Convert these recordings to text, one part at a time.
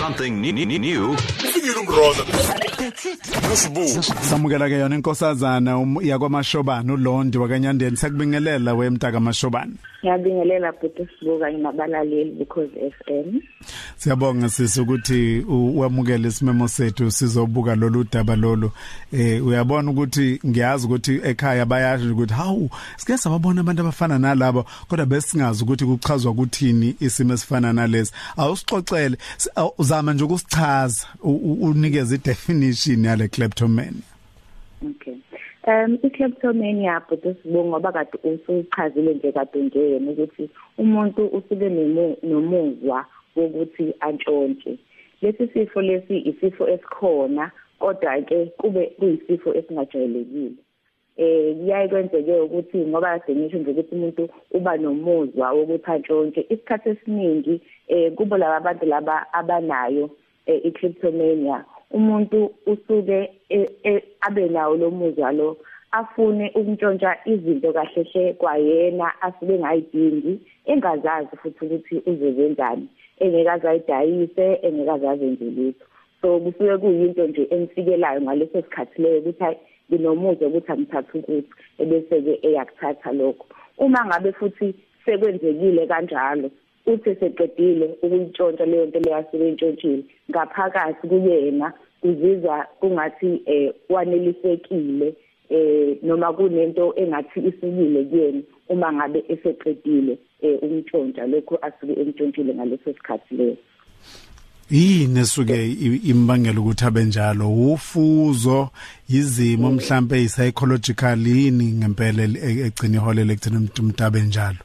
something new. New. Fikile umroza. Usibu. samukela ke yona inkosazana um- yakwamashobana uLondi wakanyandeni sakubingelela wemntaka mashobana ngiyabingelela futhi sibuka kanye nabalaleli because FM siyabonga sisi ukuthi u- wamukele isimemo sethu sizobuka lolu daba lolu eh uyabona ukuthi ngiyazi ukuthi ekhaya bayasho ukuthi hawu sike sababona abantu abafana nalabo kodwa besingazi ukuthi kuchazwa kuthini isimo esifana nalesi awusixoxele s- aw- uzama nje ukusichaza u- u- unikeze idefinition yale kleptomania. Okay. Um i-kleptomania but sibonga ngoba kade usuchazile nje kade nje yena ukuthi umuntu usuke nomuzwa wokuthi antshontshe. Lesi sifo lesi isifo esikhona kodwa ke kube kuyisifo esingajwayelekile. Eh kuyaye kwenzeke ukuthi ngoba kade ngisho nje ukuthi umuntu uba nomuzwa wokuthi antshontshe isikhathi esiningi eh kubo laba abantu laba abanayo eh, i-kleptomania. Umuntu usuke eh, eh, abe nawo lo muzwa lo afune ukuntshontsha izinto kahleshe kwayena asuke ngayidingi engazazi futhi ukuthi uzozenzani engekazi ayidayise engekazi azenze lutho so kusuke kuyinto nje emfikelayo ngaleso sikhathi leyo ukuthi hayi nginomuzwa ukuthi angithatha ukuthi ebese-ke eyakuthatha lokho. Uma ngabe futhi sekwenzekile kanjalo uthi seqedile ukuyitshontsha leyo nto leyo asuke intshontshile ngaphakathi kuyena uzizwa kungathi eh wanelisekile eh noma kunento engathi isukile kuyena uma ngabe eseqedile eh umntshontsha lokho asuke emntshontshile ngaleso sikhathi leso yini esuke i- imbangela ukuthi abe njalo? Ufuzo izimo mhlambe psychological yini ngempela e- egcina iholele ekutheni umuntu umuntu abe njalo?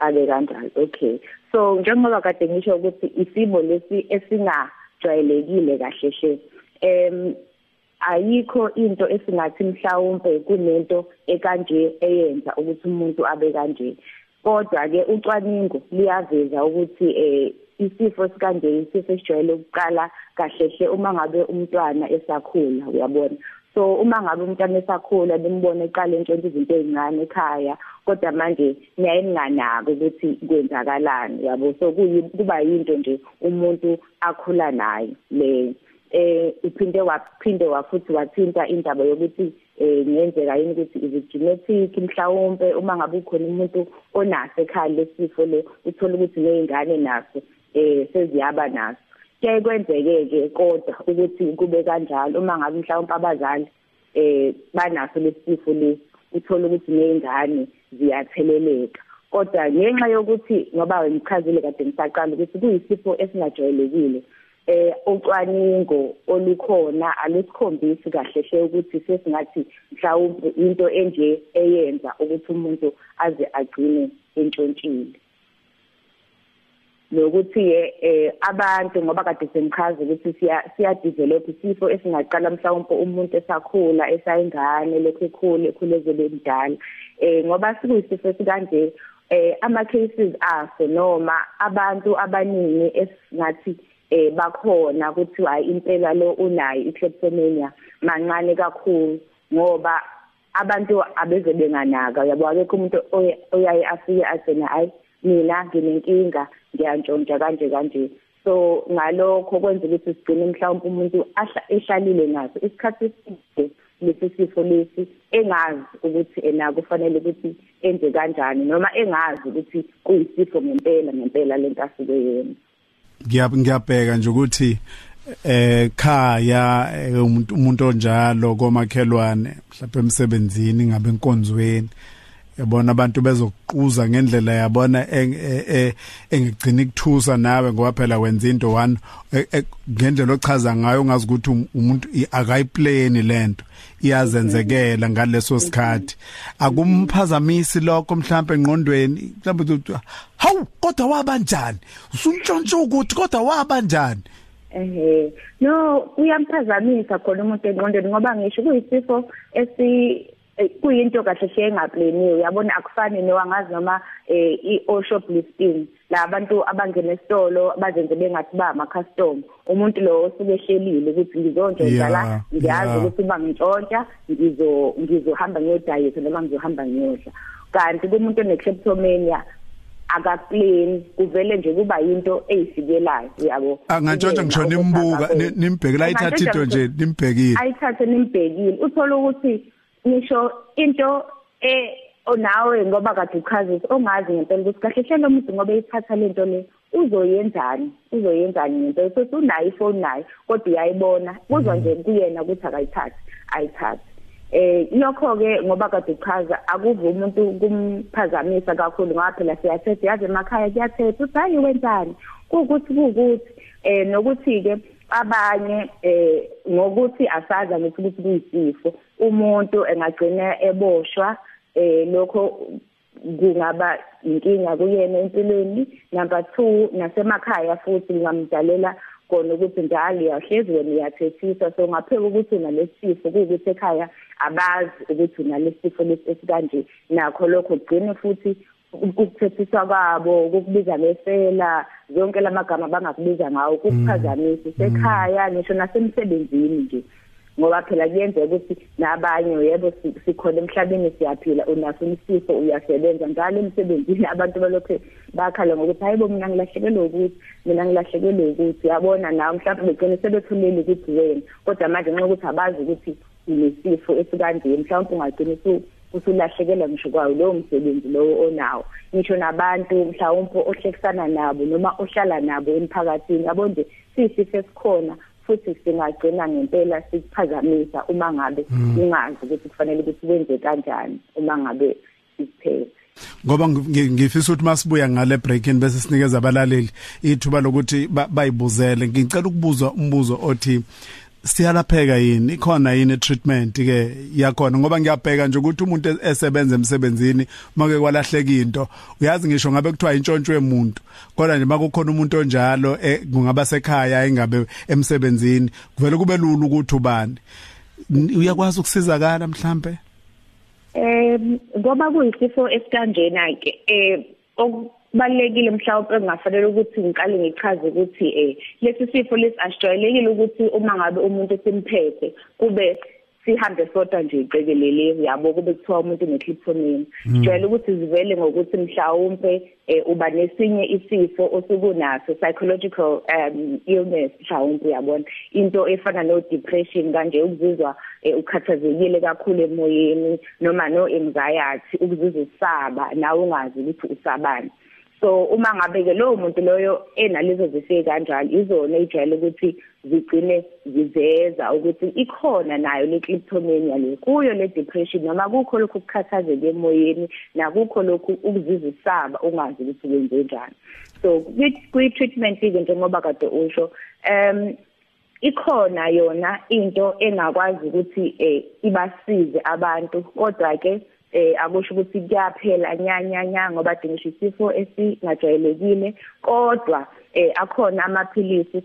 Abe kanjalo. Okay. So njengoba kade ngisho ukuthi isimo lesi esingajwayelekile kahle she em ayikho into esingathi mhlawumbe kunento ekanje eyenza ukuthi umuntu abe kanje. Kodwa ke ucwaningo liyaveza ukuthi eh isifo sikanje isifo esijwayele ukuqala kahlehle uma ngabe umntwana esakhula uyabona? So uma ngabe umntwana esakhula nimbone eqala entshontsha izinto ezincane ekhaya kodwa manje niyaye ninganaki ukuthi kwenzakalani yabo? So kuba yinto nje umuntu akhula nayo le eh uphinde waphinde wafuthi wathinta indaba yokuthi eh ngenzeka yini ukuthi is it genetic? Mhlawumbe uma ngabe ukhona umuntu onaso ekhaya lesifo le uthola ukuthi nezingane naso eh seziyaba naso. Kuyaye kwenzeke ke kodwa ukuthi kube kanjalo uma ngabe mhlawumbe abazali eh banaso lesifo lesi uthola ukuthi nezingane ziyatheleleka. Kodwa ngenxa yokuthi ngoba ngichazile kade ngisaqala ukuthi kuyisifo esingajwayelekile eh ucwaningo olukhona alusikhombisi kahle hle ukuthi sesingathi mhlawumbe into enje eyenza ukuthi umuntu aze agcine entshontshile nokuthi eh abantu ngoba kade sengichaza ukuthi siya siya develop isifo esingaqala mhlawumbe umuntu esakhula esayingane lokho ekhule ekhule zebe mdala eh ngoba sikuyisifo esikanje eh ama cases aso noma abantu abaningi esingathi eh bakhona ukuthi hayi impela lo unayo i-kleptomania mancane kakhulu ngoba abantu abeze benganaka. Yabo akekho umuntu oyaye afike athena hayi mina nginenkinga ngiyantshontsha kanje kanje. So ngalokho kwenza ukuthi sigcine mhlawumbe umuntu ehlalile naso isikhathi eside lesi sifo lesi engazi ukuthi ena kufanele ukuthi enze kanjani noma engazi ukuthi kuyisifo ngempela ngempela lento asuke yena. Ngiyabheka nje ukuthi eh khaya eh, umuntu umuntu onjalo komakhelwane mhlawumbe emsebenzini ngabe enkonzweni yabona abantu bezokuquza ngendlela yabona engigcina ikuthusa nawe ngoba phela wenza into one ngendlela ochaza ngayo ungazi ukuthi umuntu akayiplane lento iyazenzekela ngaleso sikhathi. Akumphazamisi lokho mhlawumbe engqondweni. Mhlawumbe hawu kodwa wabanjani usuntshontsha ukuthi kodwa wabanjani ehe. No uyamphazamisa khona umuntu engqondweni ngoba ngisho kuyisifo esi kuyinto kahle hle engaplaniwe uyabona akufani newangazi noma eh i-shop listing labantu abangena esitolo bazenze bengathi ba ama custom umuntu lo osuke ehlelile ukuthi ngizontshontsha la ngiyazi ukuthi uma ngintshontsha ngizo ngizohamba ngiyodayisa noma ngizohamba ngiyodla. Kanti kumuntu one-kleptomania akaplain kuvele nje kuba into eyifikelayo yabo. Angantshontsha ngisho nimbuka nimbhekela ayithathe into nje nimbhekile. ayithathe nimbhekile. Uthola ukuthi ngisho into eh onawe ngoba kade uchazisa ongazi ngempela ukuthi kahle hle lo muntu ngoba eyithatha lento le uzoyenzani? Uzoyenzani ngempela? So unayo ifoni nayo kodwa uyayibona. Kuzwa nje kuyena ukuthi akayithathi ayithathe eh lokho ke ngoba kade uchaza akuve umuntu kumphazamisa kakhulu ngoba phela siyathetha yazi emakhaya kuyathetha uthi hayi wenzani? Kukuthi kukuthi eh nokuthi ke abanye eh ngokuthi asaza ngithi ukuthi kuyisifo. Umuntu engagcina eboshwa eh lokho kungaba inkinga kuyena empilweni. Number 2 nasemakhaya futhi ngamdalela kona ukuthi njalo uyahlezi wena uyathethisa. So ngapheka ukuthi unalesifo kuwukuthi ekhaya abazi ukuthi unalesifo lesikanje nakho lokho kugcine futhi ukuthethisa kwabo ukukubiza ngesela zonke lamagama abangakubiza ngawo ukukuphazamisa sekhaya ngisho nasemsebenzini nje. Ngoba phela kuyenzeka ukuthi nabanye yebo sikhona emhlabeni siyaphila unaso isifo uyasebenza njalo emsebenzini abantu balokho bakhala ngokuthi hayibo mina ngilahlekelwe ukuthi mina ngilahlekelwe ukuthi. Yabona nawe mhlawumbe begcine sebethulile ukuthi wena kodwa manje nxa ukuthi abazi ukuthi unesifo esikanje mhlawumbe ungagcina usulahlekelwa ngisho kwayo lowo msebenzi lowo onawo. Ngisho nabantu mhlawumbe ohlekisana nabo noma ohlala nabo emphakathini. Yabo nje sisifo esikhona futhi singagcina ngempela sikuphazamisa uma ngabe ungazi ukuthi kufanele ukuthi wenze kanjani uma ngabe siphethe ngoba ngifisa ukuthi masibuya ngale breaking bese sinikeza abalaleli ithuba lokuthi bayibuzele. Ngicela ukubuza umbuzo othi siyalapheka yini? Ikhona yini treatment ke yakhona? Ngoba ngiyabheka nje ukuthi umuntu esebenza emsebenzini make kwalahleka into uyazi ngisho ngabe kuthiwa intshontsho yemuntu. Kodwa nje makukhona umuntu onjalo e, kungaba sekhaya engabe emsebenzini kuvele kube lula ukuthi ubani. Uyakwazi ukusizakala mhlambe eh ngoba kuyisifo esikanjena ke eh kubalekile mhlawumbe engafanele ukuthi ngiqale ngichaze ukuthi eh lesi sifo lesi asijwayelekile ukuthi uma ngabe umuntu esimphethe kube sihambe sodwa nje iqekelele yabo kube kuthiwa umuntu necliptomania hmm. sijwayele ukuthi zivele ngokuthi mhlawumbe eh, uba nesinye isifo osukunaso psychological um illness mhlawumbe uyabona into efana no depression kanje ukuzizwa eh, ukhathazekile kakhulu emoyeni noma no anxiety ukuzizwa usaba nawe ungazi ukuthi usabani. So uma ngabe ke lowo muntu loyo enalezo zifike kanjalo izona ejwayele ukuthi zigcine ziveza ukuthi ikhona nayo le kleptomania le kuyo le depression noma kukho lokhu ukukhathazeka emoyeni nakukho lokhu ukuzizwa isaba ungazi ukuthi wenze njani. So kwi treatment ke njengoba kade usho um ikhona yona into engakwazi ukuthi eh ibasize abantu kodwa ke eh akusho ukuthi kuyaphela nyanya nya ngoba dingisho isifo esingajwayelekile. Kodwa eh akhona amaphilisi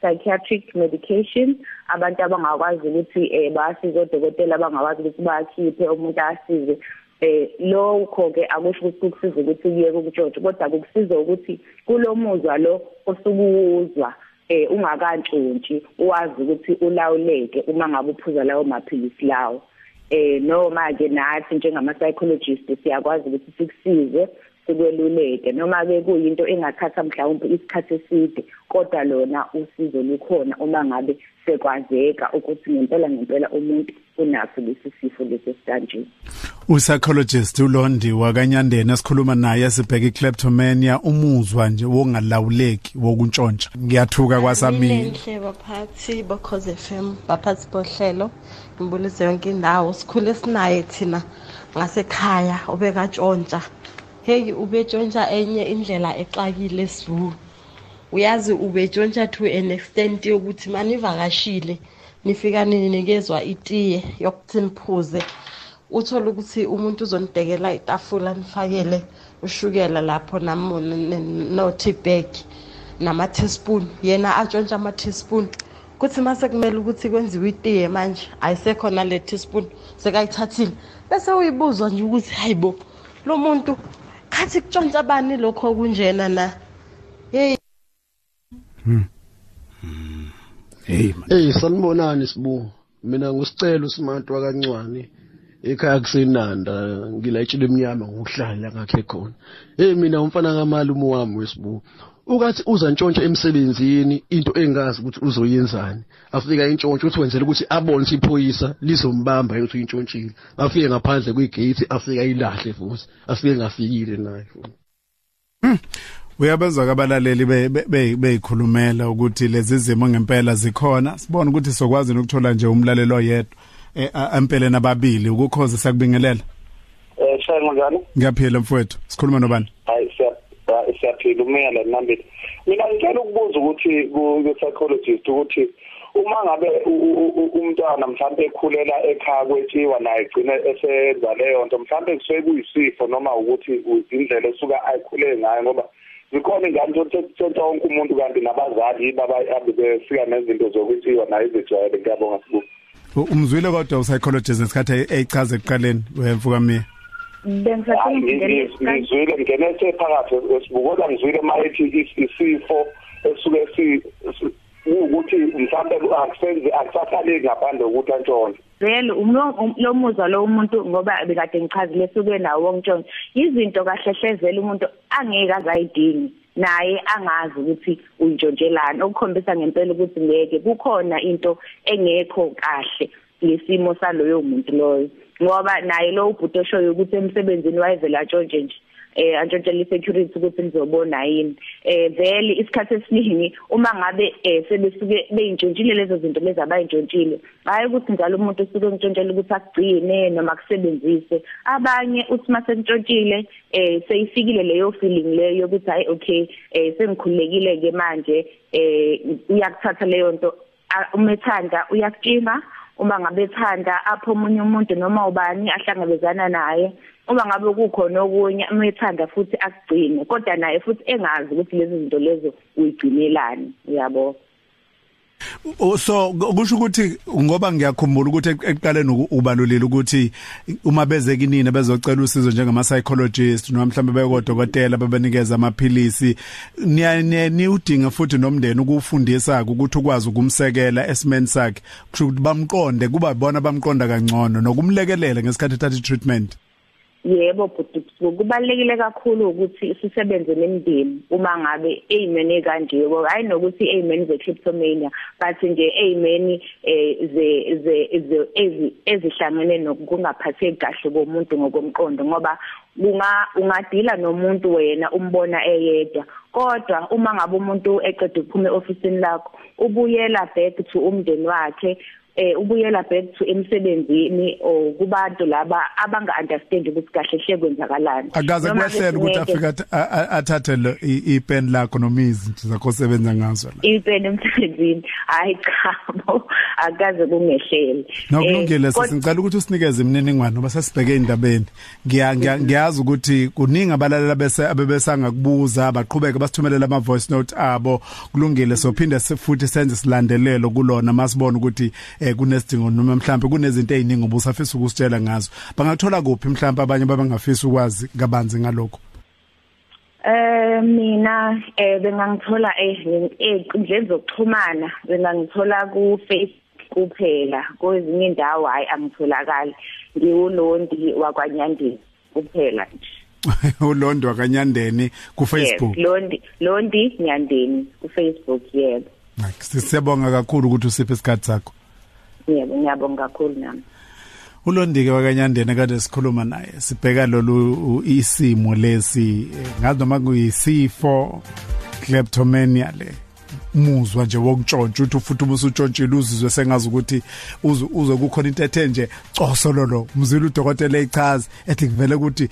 psychiatric medication abantu abangakwazi ukuthi eh basize odokotela abangakwazi ukuthi bakhiphe umuntu asize. Eh lokho ke akusho ukuthi kusiza ukuthi kuyeke ukutshontsha kodwa kukusiza ukuthi kulomuzwa lo osukuwuzwa eh ungakantshontshe uwazi ukuthi ulawuleke uma ngabe uphuza lawo maphilisi lawo. Eh noma ke nathi njengama psychologist siyakwazi ukuthi sikusize sikweluleke. Noma ke kuyinto engathatha mhlawumbe isikhathi eside kodwa lona usizo lukhona uma ngabe sekwazeka ukuthi ngempela ngempela umuntu unaso lesi sifo lesi sikanjeni upsychologist uLondi wakanyandeni esikhuluma naye sibheka ikleptomania umuzwa nje wongalawuleki wokuntshontsha. Ngiyathuka kwasamini baphathi bokhoze FM baphathi bohlelo. Ngibulise yonke indawo sikhule sinaye thina ngasekhaya ubekatshontsha. Hey ubetshontsha enye indlela exakile esiZulu uyazi ubetshontsha to an extent yokuthi manivakashile nifika ninikezwa itiye yokuthi niphuze. Uthola ukuthi umuntu uzonidekela itafula nifakele ushukela lapho no-tea bag nama-teaspoon. Yena atshontshe ama-teaspoon. Kuthi mase kumele ukuthi kwenziwe itiye manje ayisekhona le teaspoon sekayithathile. Bese uyibuzwa nje ukuthi hayibo lo muntu khathi kutshontsha bani lokho okunjena na? Hey hmm. hey hey sanibonani sibu. Mina ngusicelo usimantu wakancwane ekhaya kusenanda ngilayitshile eminyama ngokuhlala ngakhe khona. Hey mina umfana kamalume wami wesibuku ukathi uzantshontsha emsebenzini into engazi ukuthi uzoyenzani? Afika intshontsho uthi wenzela ukuthi abone ukuthi iphoyisa lizombamba ukuthi uyintshontshile afike ngaphandle kwegate afika ilahle futhi afike ngafikile naye Uyabezwa kabalaleli beyikhulumela ukuthi lezi zimo ngempela zikhona. Sibone ukuthi sokwazi ukuthola nje umlalelo oyedwa. Empeleni ababili ukukhoza sakubingelela. Eh shayi njani Ngiyaphila mfowethu. Sikhuluma nobani? Hayi siyaphila. Umela nambili mina ngicela ukubuza ukuthi ku psychologist ukuthi uma ngabe umntwana mhlawumbe ekhulela ekhaya kwetshiwa naye egcine esenza leyo nto mhlawumbe kusuke kuyisifo noma ukuthi izindlela esuka ayikhule ngayo ngoba zikhona ingane tshontshontsha wonke umuntu kanti nabazali babahambe befika nezinto zokuthiwa naye izijwayele ngiyabonga sibuku umzwile kodwa upsychologist ngesikhathi eyichaza ekuqaleni wemfuka miya? Ngizwile ngene phakathi wesibuko kodwa ngizwile mayethi isifo esuke si ukuthi mhlawumbe akusenze akusaqaleki ngaphandle kokuthi antshontshe. Vele lo muzwa lo umuntu ngoba bekade ngichazile suke nawo wonke izinto kahlehlezela umuntu angeke azayidingi naye angazi ukuthi uyintshontshelana okukhombisa ngempela ukuthi ngeke kukhona into engekho kahle ngesimo saloyo muntu loyo ngoba naye lo ubhuti oshoyo ukuthi emsebenzini wayevela atshontshe nje. Eh antshontshela security ukuthi nizobona yini. Eh vele isikhathi esiningi uma ngabe eh sebesuke beyintshontshile lezo zinto lezi abayintshontshile hayi ukuthi njalo umuntu usuke ngitshontshela ukuthi akugcine noma kusebenzise abanye uthi mase ntshontsile eh seyifikile leyo feeling leyo ukuthi hayi okay eh sengikhulekile ke manje eh uyakuthatha leyo nto. Umethanda uyakutshinga uma ngabe ethanda apho omunye umuntu noma ubani ahlangabezana naye uma ngabe kukhona okunye umethanda futhi akugcine kodwa naye futhi engazi ukuthi lezi zinto lezo uyigcinelani uyabo? So kusho ukuthi ngoba ngiyakhumbula ukuthi ekuqaleni ubalulile ukuthi uma beze kinini bezocela usizo njengama psychologist noma mhlambe bekodokotela bebenikeza amaphilisi ni udinga futhi nomndeni ukufundisa ukuthi ukwazi ukumsekela esimeni sakhe. Kusho ukuthi bamqonde kuba bona bamqonda kangcono nokumlekelela ngesikhathi ethatha treatment yebo bhuti kubalekile kakhulu ukuthi sisebenze nemindeni uma ngabe amen kanje hayi nokuthi amen ze kleptomania but nje amen ze ze ezihlangene nokungaphatheki kahle komuntu ngokomqondo ngoba unga ungadila nomuntu wena umbona eyedwa. Kodwa uma ngabe umuntu eqeda ukuphuma eofisini lakho ubuyela back to umndeni wakhe eh ubuyela back to emsebenzini or kubantu laba abanga understand ukuthi kahle hle kwenzakalani. Akaze kwehlela ukuthi afika athathe lo ipen lakho noma izinto zakho osebenza ngazo la. Ipen emsebenzini. Hayi cha bo akaze kungehlele. Nokulungile sisicela ukuthi usinikeze imininingwane ngoba sesibheke indabeni ngiyazi ukuthi kuningi abalalela bese abebesanga kubuza baqhubeka basithumelela ama voice note abo. Kulungile sophinde futhi senze silandelelo kulona. Masibona ukuthi eh kunesidingo noma mhlawumbe kunezinto eziningi obusafisa ukusitshela ngazo. Bangakuthola kuphi mhlawumbe abanye babangafisa ukwazi kabanzi ngalokho? Eh mina eh bengangithola einkundleni zokuxhumana bengangithola ku Facebook kuphela kwezinye indawo hayi angitholakali. Ngiwulondi wakwanyandeni kuphela nje. ulondi wakanyandeni ku Facebook yes, londi londi nyandeni ku Facebook yebo. Sisiyabonga kakhulu ukuthi usiphe isikhatsi sakho. Yebo ngiyabonga kakhulu nami ulondike wakanyandene kade sikhuluma naye sibheka lolu isimo lesi ngazi noma kuyisifo kleptomania le. Muzwa nje wokuntshontsha uthi futhi uma usutshontshile uzizwe sengazi ukuthi uze kukhona into ethe nje cosololo mzila udokotela echaza ethi kuvele ukuthi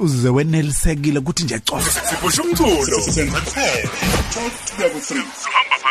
uzizwe wenelisekile ukuthi nje coso. Siphusha umculo. Sengaphela 12 to 3